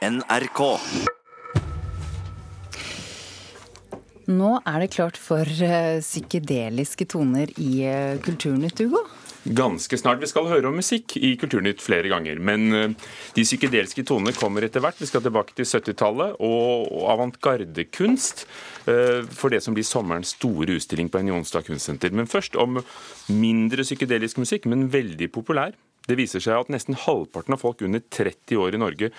NRK. Nå er det klart for eh, psykedeliske toner i eh, Kulturnytt, Ugo. Ganske snart. Vi skal høre om musikk i Kulturnytt flere ganger. Men eh, de psykedeliske tonene kommer etter hvert. Vi skal tilbake til 70-tallet og avantgardekunst. For det som blir sommerens store utstilling på en Jonstad kunstsenter. Men først om mindre psykedelisk musikk, men veldig populær. Det viser seg at nesten halvparten av folk under 30 år i Norge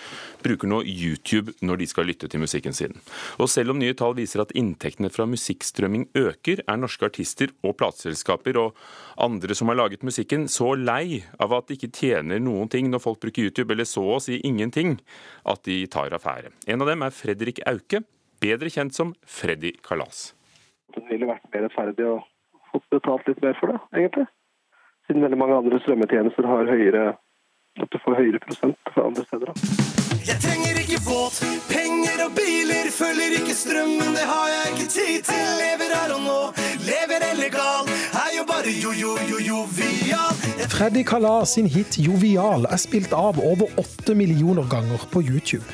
bruker nå YouTube når de skal lytte til musikken sin. Og selv om nye tall viser at inntektene fra musikkstrømming øker, er norske artister og plateselskaper og andre som har laget musikken, så lei av at de ikke tjener noen ting når folk bruker YouTube, eller så å si ingenting, at de tar affære. En av dem er Fredrik Auke, bedre kjent som Freddy Kalas. Det ville vært mer rettferdig å få betalt litt mer for det, egentlig siden veldig mange andre strømmetjenester har høyere at du får høyere prosent fra andre steder. Jeg trenger ikke båt, penger og biler, følger ikke strømmen, det har jeg ikke tid til. Lever her og nå, lever illegal, er jo bare jo-jo-jo-jovial. Freddy Kalas sin hit 'Jovial' er spilt av over åtte millioner ganger på YouTube.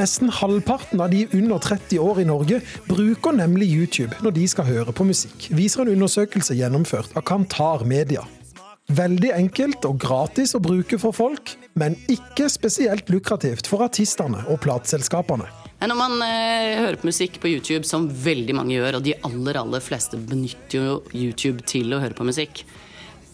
Nesten halvparten av de under 30 år i Norge bruker nemlig YouTube når de skal høre på musikk, viser en undersøkelse gjennomført av Kantar Media. Veldig enkelt og gratis å bruke for folk, men ikke spesielt lukrativt for artistene og plateselskapene. Når man eh, hører på musikk på YouTube, som veldig mange gjør, og de aller, aller fleste benytter jo YouTube til å høre på musikk,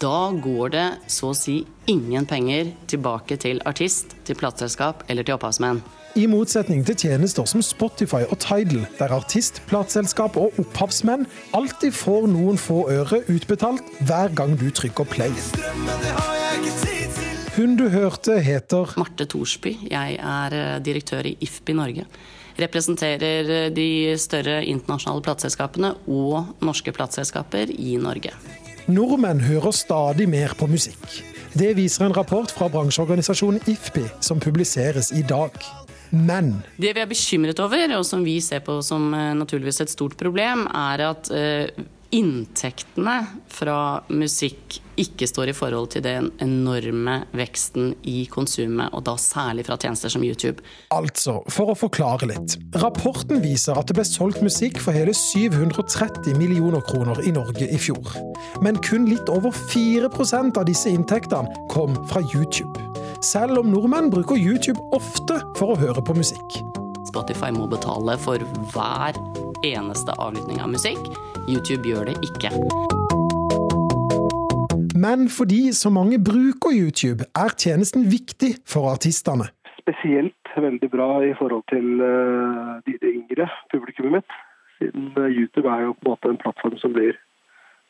da går det så å si ingen penger tilbake til artist, til plateselskap eller til opphavsmenn. I motsetning til tjenester som Spotify og Tidal, der artist, plateselskap og opphavsmenn alltid får noen få øre utbetalt hver gang du trykker play. Hun du hørte, heter Marte Thorsby. Jeg er eh, direktør i IFPI Norge. Representerer eh, de større internasjonale plateselskapene og norske plateselskaper i Norge. Nordmenn hører stadig mer på musikk. Det viser en rapport fra bransjeorganisasjonen IFPI, som publiseres i dag. Men Det vi er bekymret over, og som vi ser på som eh, naturligvis et stort problem, er at uh, inntektene fra musikk ikke står i forhold til den enorme veksten i konsumet, og da særlig fra tjenester som YouTube. Altså, for å forklare litt. Rapporten viser at det ble solgt musikk for hele 730 millioner kroner i Norge i fjor. Men kun litt over 4% av disse inntektene kom fra YouTube selv om nordmenn bruker YouTube ofte for å høre på musikk. Spotify må betale for hver eneste avlytting av musikk. YouTube gjør det ikke. Men fordi så mange bruker YouTube, er tjenesten viktig for artistene. Spesielt veldig bra i forhold til uh, de yngre publikummet mitt. Siden uh, YouTube er jo på en måte en plattform som blir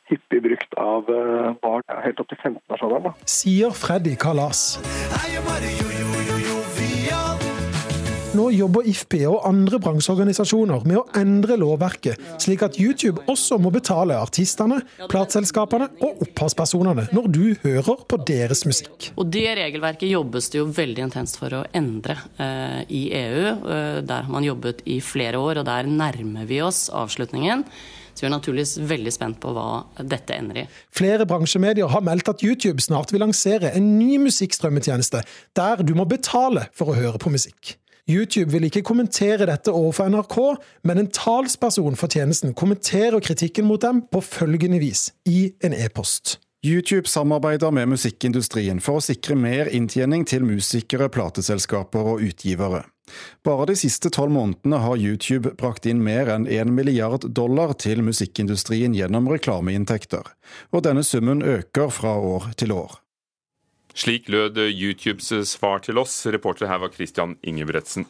hyppig brukt av barn barn helt opp til 15-årsalderen. Sier Freddy Kalas. Nå jobber IFPI og andre bransjeorganisasjoner med å endre lovverket, slik at YouTube også må betale artistene, plateselskapene og opphavspersonene når du hører på deres musikk. Og Det regelverket jobbes det jo veldig intenst for å endre eh, i EU. Eh, der har man jobbet i flere år, og der nærmer vi oss avslutningen. Så vi er naturligvis veldig spent på hva dette ender i. Flere bransjemedier har meldt at YouTube snart vil lansere en ny musikkstrømmetjeneste, der du må betale for å høre på musikk. YouTube vil ikke kommentere dette overfor NRK, men en talsperson for tjenesten kommenterer kritikken mot dem på følgende vis i en e-post. YouTube samarbeider med musikkindustrien for å sikre mer inntjening til musikere, plateselskaper og utgivere. Bare de siste tolv månedene har YouTube brakt inn mer enn én milliard dollar til musikkindustrien gjennom reklameinntekter, og denne summen øker fra år til år. Slik lød YouTubes svar til oss. Reporter her var Christian Ingebretsen.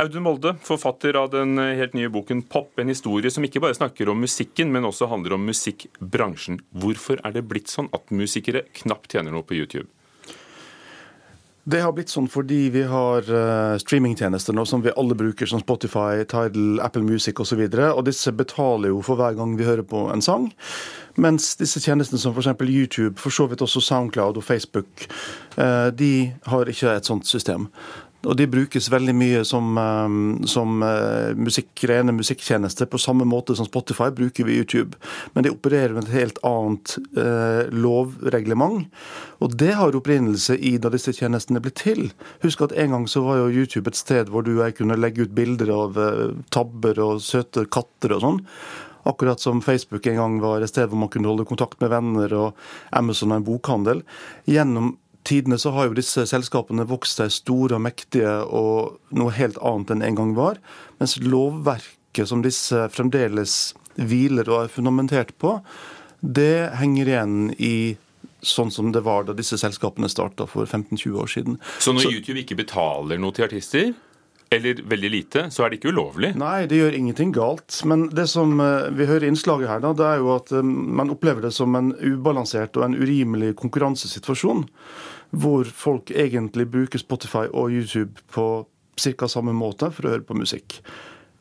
Audun Molde, forfatter av den helt nye boken Pop, en historie som ikke bare snakker om musikken, men også handler om musikkbransjen. Hvorfor er det blitt sånn at musikere knapt tjener noe på YouTube? Det har blitt sånn fordi vi har uh, streamingtjenester nå som vi alle bruker, som Spotify, Tidal, Apple Music osv. Og, så og disse betaler jo for hver gang vi hører på en sang. Mens disse tjenestene som f.eks. YouTube, for så vidt også Soundcloud og Facebook, uh, de har ikke et sånt system. Og de brukes veldig mye som, som musikk, rene musikktjenester, på samme måte som Spotify bruker vi YouTube. Men de opererer med et helt annet eh, lovreglement. Og det har opprinnelse i da disse tjenestene ble til. Husk at en gang så var jo YouTube et sted hvor du og jeg kunne legge ut bilder av eh, tabber og søte katter og sånn. Akkurat som Facebook en gang var et sted hvor man kunne holde kontakt med venner, og Amazon er en bokhandel. Gjennom tidene så har jo disse selskapene vokst seg store og mektige og noe helt annet enn en gang var. Mens lovverket som disse fremdeles hviler og er fundamentert på, det henger igjen i sånn som det var da disse selskapene starta for 15-20 år siden. Så når så, YouTube ikke betaler noe til artister, eller veldig lite, så er det ikke ulovlig? Nei, det gjør ingenting galt. Men det som eh, vi hører i innslaget her, da, det er jo at eh, man opplever det som en ubalansert og en urimelig konkurransesituasjon. Hvor folk egentlig bruker Spotify og YouTube på ca. samme måte for å høre på musikk.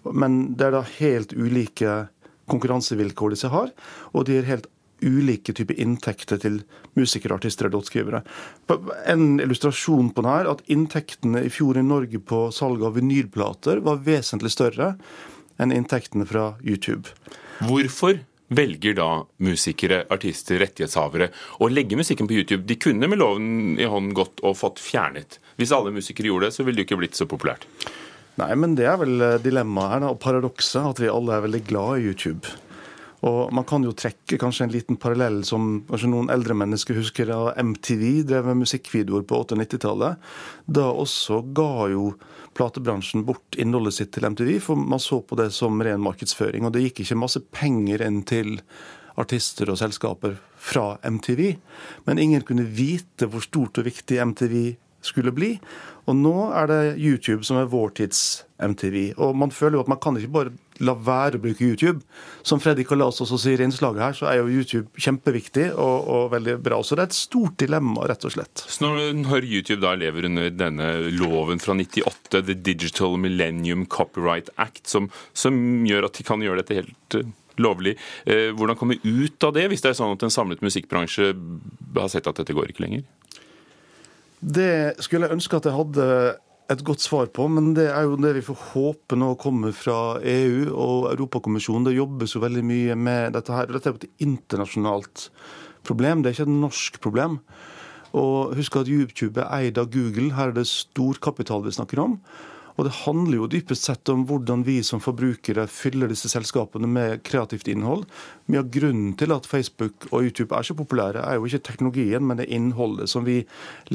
Men det er da helt ulike konkurransevilkår disse har, og de er helt ulike typer inntekter til musikere, artister og låtskrivere. En illustrasjon på det her, at inntektene i fjor i Norge på salg av vinylplater var vesentlig større enn inntektene fra YouTube. Hvorfor velger da musikere, artister, rettighetshavere å legge musikken på YouTube? De kunne med loven i hånden gått og fått fjernet. Hvis alle musikere gjorde det, så ville det ikke blitt så populært. Nei, men det er vel dilemmaet her, da, og paradokset, at vi alle er veldig glad i YouTube. Og Man kan jo trekke kanskje en liten parallell som kanskje noen eldre mennesker husker da MTV drev med musikkvideoer på 80-90-tallet. Da også ga jo platebransjen bort innholdet sitt til MTV, for man så på det som ren markedsføring. Og det gikk ikke masse penger inn til artister og selskaper fra MTV. Men ingen kunne vite hvor stort og viktig MTV skulle bli. Og nå er det YouTube som er vår tids MTV. Og man føler jo at man kan ikke bare la være å bruke YouTube. Som Freddy Kalas også sier i innslaget her, så er jo YouTube kjempeviktig og, og, veldig bra. Så det er et stort dilemma, rett og slett. Så når YouTube da lever under denne loven fra 98, The Digital Millennium Copyright Act, som, som gjør at de kan gjøre dette helt uh, lovlig, uh, hvordan komme ut av det, hvis det er sånn at en samlet musikkbransje har sett at dette går ikke lenger? Det skulle jeg ønske at jeg hadde et godt svar på, men det er jo det vi får håpe nå kommer fra EU og Europakommisjonen. Det jobbes jo veldig mye med dette her. Dette er jo et internasjonalt problem, det er ikke et norsk problem. Og husk at YouTube er eid av Google. Her er det storkapital vi snakker om. Og det handler jo dypest sett om hvordan vi som forbrukere fyller disse selskapene med kreativt innhold. Mye av grunnen til at Facebook og YouTube er så populære, er jo ikke teknologien, men det innholdet som vi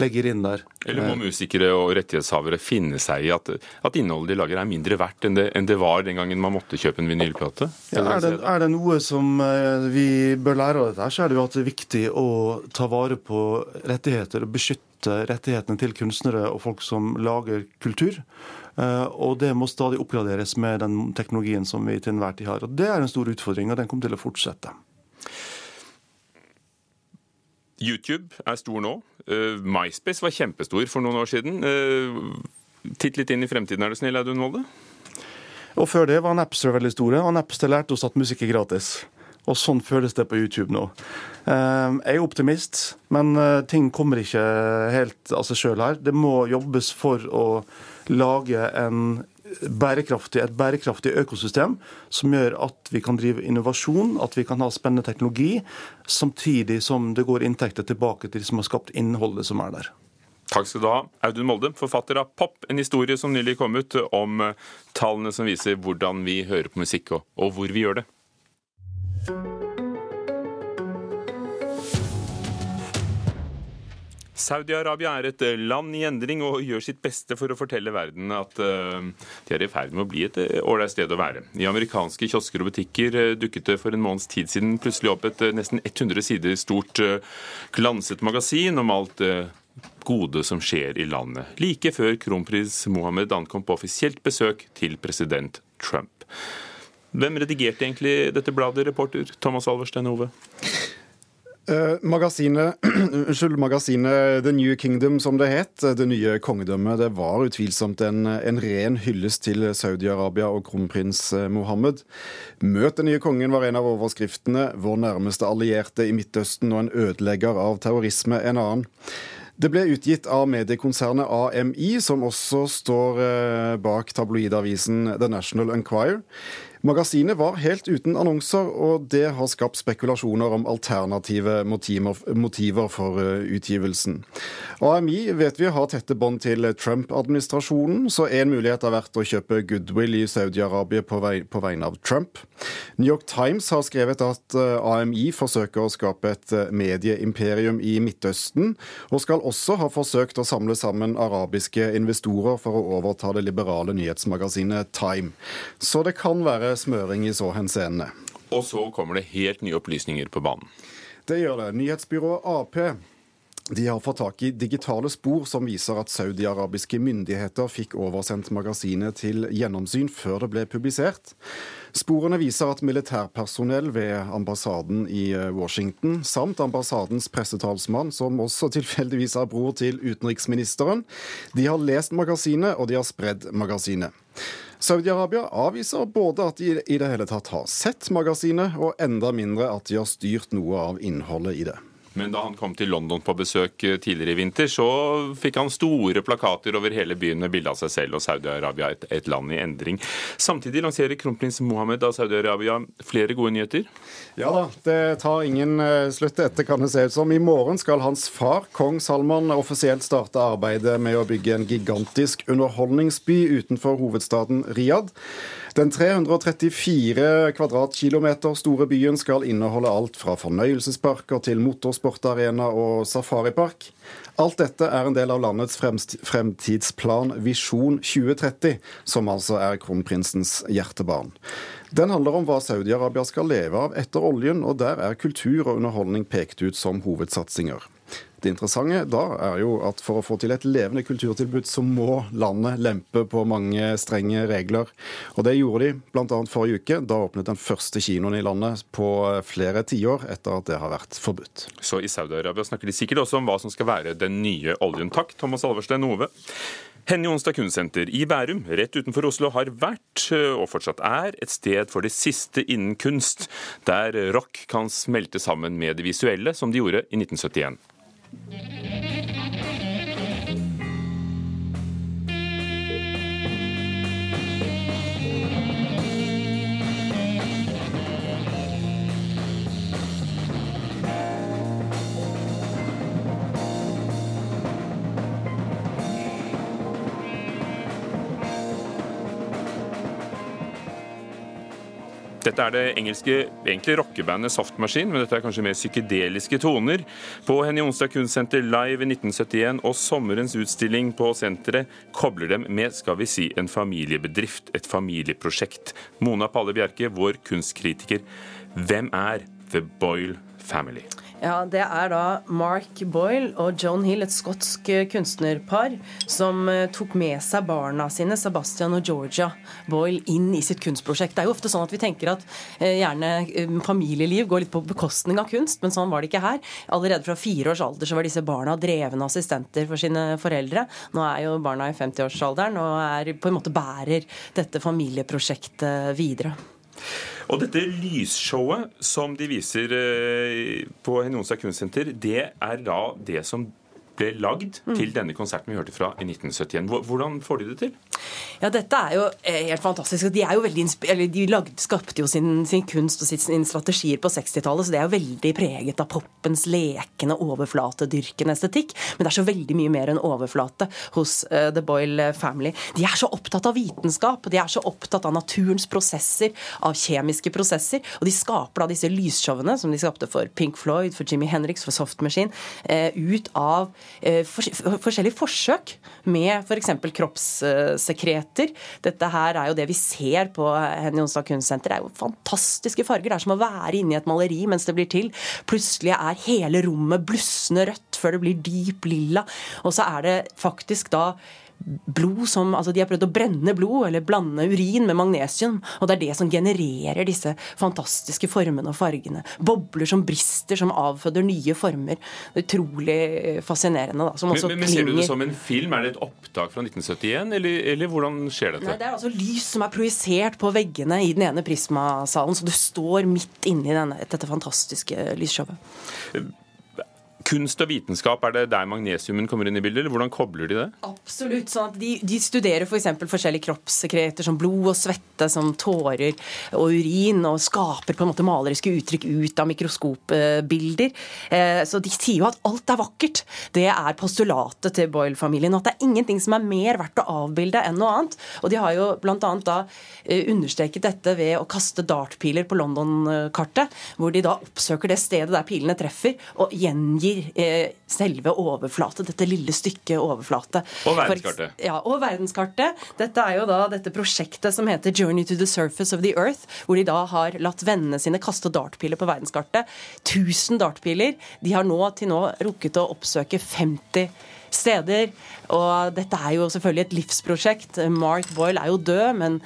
legger inn der. Eller må eh. musikere og rettighetshavere finne seg i at, at innholdet de lager er mindre verdt enn det, enn det, var den gangen man måtte kjøpe en vinylplate? Ja, er, det, er det noe som eh, vi bør lære av dette, så er det jo at det er viktig å ta vare på rettigheter og beskytte rettighetene til kunstnere og folk som lager kultur. Eh, og det må stadig oppgraderes med den teknologien som vi til enhver tid har. Og Det er en stor utfordring, og den kommer til å fortsette. YouTube er stor nå. Uh, MySpace var kjempestor for noen år siden. Uh, titt litt inn i fremtiden, er du snill, Audun Molde? Og Før det var Napster veldig store, og Napster lærte oss at musikk er gratis. Og sånn føles det på YouTube nå. Uh, jeg er optimist, men ting kommer ikke helt av seg sjøl her. Det må jobbes for å lage en bærekraftig, et bærekraftig økosystem som gjør at vi kan drive innovasjon, at vi kan ha spennende teknologi, samtidig som det går inntekter tilbake til de som har skapt innholdet som er der. Takk skal du ha, Audun Molde, forfatter av Pop, en historie som nylig kom ut om eh, tallene som viser hvordan vi hører på musikk, og hvor vi gjør det. Saudi-Arabia er et eh, land i endring og gjør sitt beste for å fortelle verden at eh, de er i ferd med å bli et eh, ålreit sted å være. I amerikanske kiosker og butikker dukket det for en måneds tid siden plutselig opp et nesten 100 sider stort glanset magasin om alt gode som skjer i landet, like før kronprins Mohammed ankom på offisielt besøk til president Trump. Hvem redigerte egentlig dette bladet, reporter Thomas Alverstein Ove? Uh, magasinet, unnskyld, magasinet The New Kingdom, som det het, det nye kongedømmet, det var utvilsomt en, en ren hyllest til Saudi-Arabia og kronprins eh, Mohammed. Møt den nye kongen var en av overskriftene. Vår nærmeste allierte i Midtøsten og en ødelegger av terrorisme en annen. Det ble utgitt av mediekonsernet AMI, som også står eh, bak tabloidavisen The National Enquirer. Magasinet var helt uten annonser, og det har skapt spekulasjoner om alternative motiver, for eh, utgivelsen. AMI vet vi har tette bånd til Trump-administrasjonen, så en mulighet har vært å kjøpe goodwill i Saudi-Arabia på, på, vegne av Trump. New York Times har skrevet at eh, AMI forsøker å skape et medieimperium i Midtøsten, og skal også ha forsøkt å samle sammen arabiske investorer for å overta det liberale nyhetsmagasinet Time. Så det kan være smøring i så henseende. Og så kommer det helt nye opplysninger på banen. Det gjør det. Nyhetsbyrået Ap de har fått tak i digitale spor som viser at saudiarabiske myndigheter fikk oversendt magasinet til gjennomsyn før det ble publisert. Sporene viser at militærpersonell ved ambassaden i eh, Washington, samt ambassadens pressetalsmann, som også tilfeldigvis er bror til utenriksministeren, de har lest magasinet, og de har spredd magasinet. Saudi-Arabia avviser både at de i det hele tatt har sett magasinet, og enda mindre at de har styrt noe av innholdet i det. Men da han kom til London på besøk eh, tidligere i vinter, så fikk han store plakater over hele byen med bilde av seg selv og Saudi-Arabia, et, et, land i endring. Samtidig lanserer kronprins Mohammed av Saudi-Arabia flere gode nyheter? Ja da, det tar ingen eh, slutt dette, kan det se ut som. I morgen skal hans far, kong Salman, offisielt starte arbeidet med å bygge en gigantisk underholdningsby utenfor hovedstaden Riyadh. Den 334 kvadratkilometer store byen skal inneholde alt fra fornøyelsesparker til motorsportarena og safaripark. Alt dette er en del av landets fremtidsplan Visjon 2030, som altså er kronprinsens hjertebarn. Den handler om hva Saudi-Arabia skal leve av etter oljen, og der er kultur og underholdning pekt ut som hovedsatsinger. Det interessante da er jo at for å få til et levende kulturtilbud, så må landet lempe på mange strenge regler. Og det gjorde de bl.a. forrige uke. Da åpnet den første kinoen i landet på flere tiår etter at det har vært forbudt. Så i Saudi-Arabia snakker de sikkert også om hva som skal være den nye oljen. Takk, Thomas Alversten Ove. Henny Onsdag Kunstsenter i Bærum, rett utenfor Oslo, har vært, og fortsatt er, et sted for det siste innen kunst, der rock kan smelte sammen med det visuelle, som de gjorde i 1971. Thank you. Dette er det engelske egentlig rockebandet Soft men dette er kanskje mer psykedeliske toner. På Henny Onsdag Kunstsenter live i 1971 og sommerens utstilling på senteret kobler dem med skal vi si, en familiebedrift, et familieprosjekt. Mona Palle Bjerke, vår kunstkritiker. Hvem er The Boyle Family? Ja, Det er da Mark Boyle og Joan Hill, et skotsk eh, kunstnerpar, som eh, tok med seg barna sine, Sebastian og Georgia Boyle, inn i sitt kunstprosjekt. Det er jo ofte sånn at vi tenker at eh, gjerne familieliv går litt på bekostning av kunst, men sånn var det ikke her. Allerede fra fire års alder så var disse barna drevne assistenter for sine foreldre. Nå er jo barna i 50-årsalderen og er, på en måte bærer dette familieprosjektet videre. Og dette lysshowet som de viser eh, på Henionsa kunstsenter, det er da det som ble lagd mm. til denne konserten vi hørte fra i 1971. Hvordan får de det til? Ja, Dette er jo eh, helt fantastisk. De, er jo veldig, de lagde, skapte jo sin, sin kunst og sine strategier på 60-tallet, så det er jo veldig preget av poppens lekende, overflatedyrkende estetikk. Men det er så veldig mye mer enn overflate hos uh, The Boyle Family. De er så opptatt av vitenskap, de er så opptatt av naturens prosesser, av kjemiske prosesser. Og de skaper da disse lysshowene som de skapte for Pink Floyd, for Jimmy Henriks, for Soft Machine, uh, ut av forskjellige forsøk med f.eks. For kroppssekreter. Dette her er jo det vi ser på Henny Onsdag Kunstsenter. Det er jo fantastiske farger. Det er som å være inne i et maleri mens det blir til. Plutselig er hele rommet blussende rødt før det blir dyp lilla. Og så er det faktisk da blod som Altså de har prøvd å brenne blod, eller blande urin med magnesium. Og det er det som genererer disse fantastiske formene og fargene. Bobler som brister, som avføder nye former. Utrolig fascinerende. da, men, men, men Ser du det som en film? Er det et opptak fra 1971, eller, eller hvordan skjer dette? Nei, Det er altså lys som er projisert på veggene i den ene Prisma-salen, så du står midt inni denne, dette fantastiske lysshowet. Kunst og vitenskap, er det der magnesiumen kommer inn i bildet, eller hvordan kobler de det? Absolutt. sånn at De, de studerer f.eks. For forskjellige kroppssekreter som blod og svette, som tårer og urin, og skaper på en måte maleriske uttrykk ut av mikroskopbilder. Eh, så de sier jo at alt er vakkert. Det er postulatet til Boyle-familien. At det er ingenting som er mer verdt å avbilde enn noe annet. Og de har jo bl.a. da eh, understreket dette ved å kaste dartpiler på London-kartet, hvor de da oppsøker det stedet der pilene treffer, og gjengir eh, selve overflate, dette lille stykket overflate. Og verdenskartet. Ja, og verdenskartet. Dette er jo da dette prosjektet som heter Journey to the Surface of the Earth, hvor de da har latt vennene sine kaste dartpiler på verdenskartet. 1000 dartpiler. De har nå til nå rukket å oppsøke 50 steder. Og dette er jo selvfølgelig et livsprosjekt. Mark Boyle er jo død, men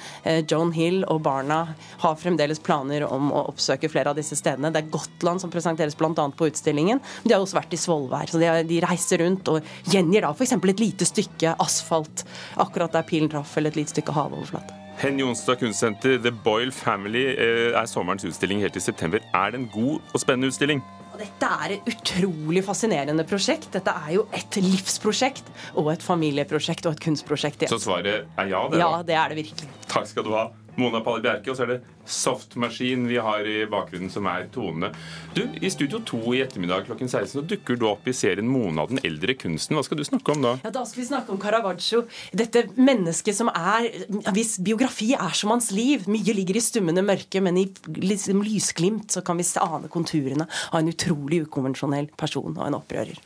John Joan Hill og barna har fremdeles planer om å oppsøke flere av disse stedene. Det er Gotland som presenteres bl.a. på utstillingen. De har også vært i Svolvær. Så de, reiser rundt og gjengir da f.eks. et lite stykke asfalt akkurat der pilen traff, eller et lite stykke havoverflate. Hen Jonstad kunstsenter, The Boyle Family eh, er sommerens utstilling helt i september. Er det en god og spennende utstilling? Og dette er et utrolig fascinerende prosjekt. Dette er jo et livsprosjekt og et familieprosjekt og et kunstprosjekt. Så svaret er ja? det Ja, det er det virkelig. Takk skal du ha. Mona Palle Bjerke, og så er det Softmaskin vi har i bakgrunnen, som er tonene. Du, I Studio 2 i ettermiddag klokken 16 så dukker du opp i serien Mona den eldre kunsten. Hva skal du snakke om da? Ja, Da skal vi snakke om Caravaggio. Dette mennesket som er Hvis biografi er som hans liv. Mye ligger i stummende mørke, men i liksom lysglimt så kan vi ane konturene av en utrolig ukonvensjonell person og en opprører.